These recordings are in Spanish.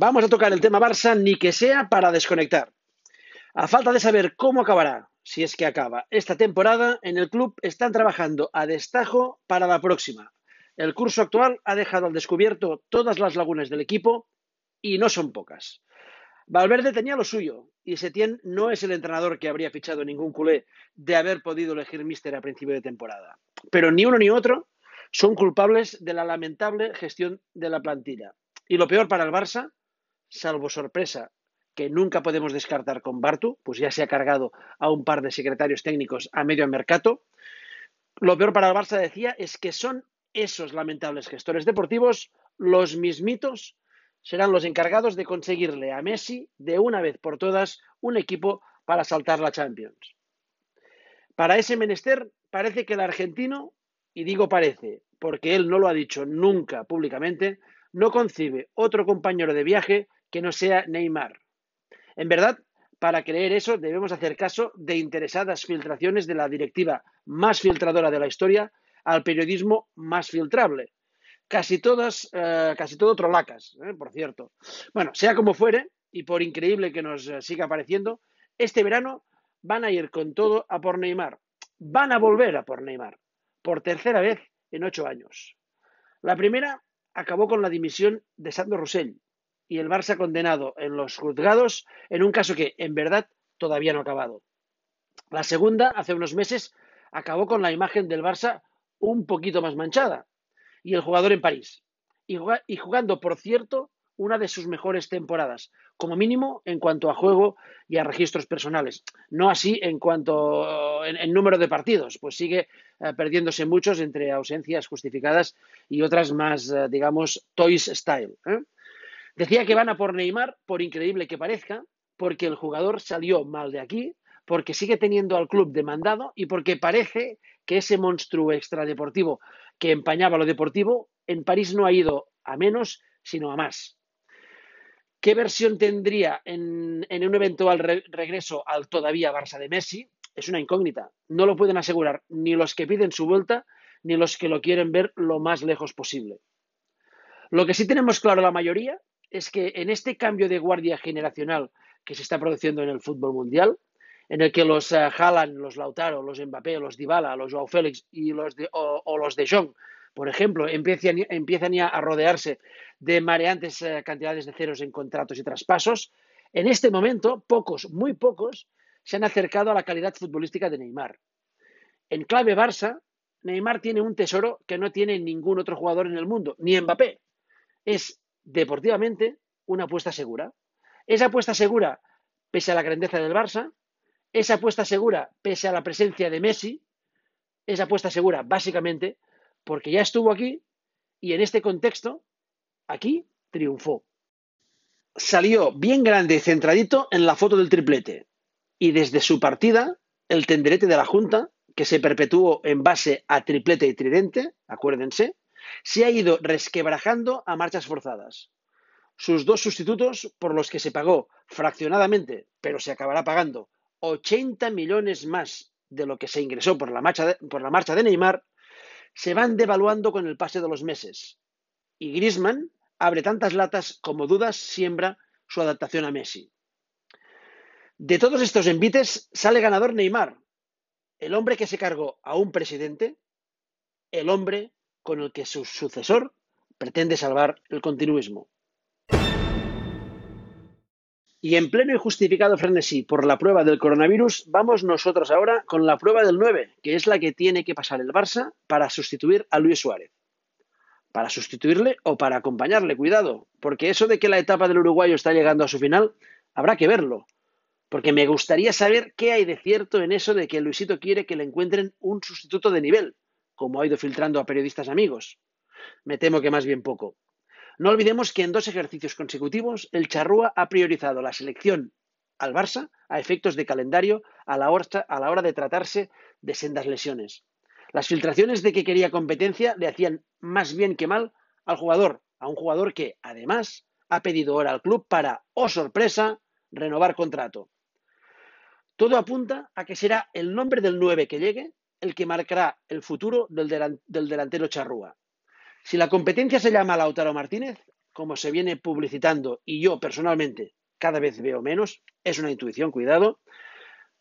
Vamos a tocar el tema Barça, ni que sea para desconectar. A falta de saber cómo acabará, si es que acaba, esta temporada, en el club están trabajando a destajo para la próxima. El curso actual ha dejado al descubierto todas las lagunas del equipo y no son pocas. Valverde tenía lo suyo y Setién no es el entrenador que habría fichado ningún culé de haber podido elegir míster a principio de temporada. Pero ni uno ni otro son culpables de la lamentable gestión de la plantilla. Y lo peor para el Barça, salvo sorpresa que nunca podemos descartar con Bartu, pues ya se ha cargado a un par de secretarios técnicos a medio mercado. Lo peor para el Barça, decía, es que son esos lamentables gestores deportivos los mismitos serán los encargados de conseguirle a Messi de una vez por todas un equipo para saltar la Champions. Para ese menester parece que el argentino, y digo parece, porque él no lo ha dicho nunca públicamente, no concibe otro compañero de viaje que no sea Neymar. En verdad, para creer eso debemos hacer caso de interesadas filtraciones de la directiva más filtradora de la historia al periodismo más filtrable, casi todas, eh, casi todo trolacas, eh, por cierto. Bueno, sea como fuere, y por increíble que nos eh, siga pareciendo, este verano van a ir con todo a por Neymar. Van a volver a por Neymar, por tercera vez en ocho años. La primera acabó con la dimisión de Sandro Rossell y el Barça condenado en los juzgados en un caso que, en verdad, todavía no ha acabado. La segunda, hace unos meses, acabó con la imagen del Barça un poquito más manchada, y el jugador en París. Y jugando, por cierto, una de sus mejores temporadas, como mínimo en cuanto a juego y a registros personales. No así en cuanto en, número de partidos, pues sigue eh, perdiéndose muchos entre ausencias justificadas y otras más, eh, digamos, toys style. ¿eh? Decía que van a por Neymar, por increíble que parezca, porque el jugador salió mal de aquí, porque sigue teniendo al club demandado y porque parece que ese monstruo extradeportivo que empañaba lo deportivo, en París no ha ido a menos, sino a más. ¿Qué versión tendría en, un eventual regreso al todavía Barça de Messi? Es una incógnita. No lo pueden asegurar ni los que piden su vuelta, ni los que lo quieren ver lo más lejos posible. Lo que sí tenemos claro la mayoría es que en este cambio de guardia generacional que se está produciendo en el fútbol mundial, en el que los uh, Haaland, los Lautaro, los Mbappé, los Dybala, los Joao Félix y los de, o, los de Jong, por ejemplo, empiezan, empiezan ya a rodearse de mareantes uh, cantidades de ceros en contratos y traspasos, en este momento, pocos, muy pocos, se han acercado a la calidad futbolística de Neymar. En clave Barça, Neymar tiene un tesoro que no tiene ningún otro jugador en el mundo, ni Mbappé. Es deportivamente una apuesta segura. Esa apuesta segura, pese a la grandeza del Barça, esa apuesta segura, pese a la presencia de Messi, esa apuesta segura básicamente porque ya estuvo aquí y en este contexto, aquí triunfó. Salió bien grande y centradito en la foto del triplete y desde su partida, el tenderete de la Junta, que se perpetuó en base a triplete y tridente, acuérdense, se ha ido resquebrajando a marchas forzadas. Sus dos sustitutos, por los que se pagó fraccionadamente, pero se acabará pagando 80 millones más de lo que se ingresó por la, marcha de, por la marcha de Neymar, se van devaluando con el pase de los meses. Y Griezmann abre tantas latas como dudas siembra su adaptación a Messi. De todos estos envites sale ganador Neymar, el hombre que se cargó a un presidente, el hombre con el que su sucesor pretende salvar el continuismo. Y en pleno y justificado frenesí por la prueba del coronavirus, vamos nosotros ahora con la prueba del 9, que es la que tiene que pasar el Barça para sustituir a Luis Suárez. Para sustituirle o para acompañarle, cuidado, porque eso de que la etapa del uruguayo está llegando a su final, habrá que verlo. Porque me gustaría saber qué hay de cierto en eso de que Luisito quiere que le encuentren un sustituto de nivel, como ha ido filtrando a periodistas amigos. Me temo que más bien poco. No olvidemos que en dos ejercicios consecutivos el Charrúa ha priorizado la selección al Barça a efectos de calendario a la, hora, de tratarse de sendas lesiones. Las filtraciones de que quería competencia le hacían más bien que mal al jugador, a un jugador que, además, ha pedido hora al club para, oh sorpresa, renovar contrato. Todo apunta a que será el nombre del 9 que llegue el que marcará el futuro del, del delantero Charrúa. Si la competencia se llama Lautaro Martínez, como se viene publicitando y yo personalmente cada vez veo menos, es una intuición, cuidado.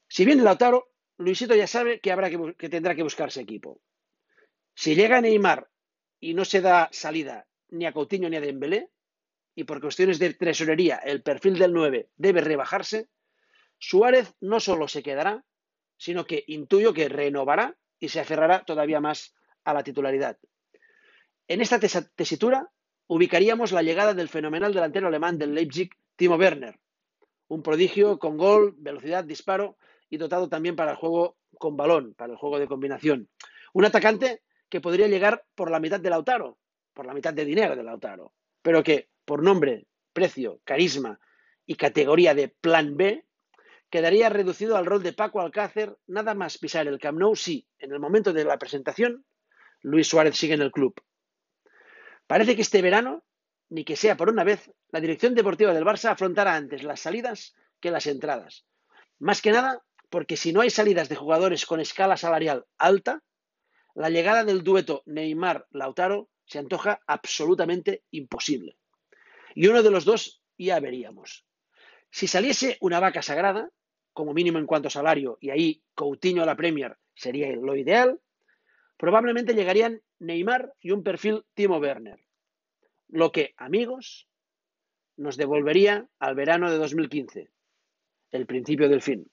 Si viene Lautaro, Luisito ya sabe que, habrá que tendrá que buscarse equipo. Si llega Neymar y no se da salida ni a Coutinho ni a Dembélé, y por cuestiones de tesorería el perfil del 9 debe rebajarse, Suárez no solo se quedará, sino que intuyo que renovará y se aferrará todavía más a la titularidad. En esta tesitura ubicaríamos la llegada del fenomenal delantero alemán del Leipzig, Timo Werner, un prodigio con gol, velocidad, disparo y dotado también para el juego con balón, para el juego de combinación. Un atacante que podría llegar por la mitad de Lautaro, por la mitad de dinero de Lautaro, pero que por nombre, precio, carisma y categoría de plan B, quedaría reducido al rol de Paco Alcácer nada más pisar el Camp Nou si, en el momento de la presentación, Luis Suárez sigue en el club. Parece que este verano ni que sea por una vez, la dirección deportiva del Barça afrontará antes las salidas que las entradas. Más que nada porque si no hay salidas de jugadores con escala salarial alta, la llegada del dueto Neymar-Lautaro se antoja absolutamente imposible. Y uno de los dos ya veríamos. Si saliese una vaca sagrada, como mínimo en cuanto a salario, y ahí Coutinho a la Premier sería lo ideal, probablemente llegarían Neymar y un perfil Timo Werner lo que, amigos, nos devolvería al verano de 2015, el principio del fin.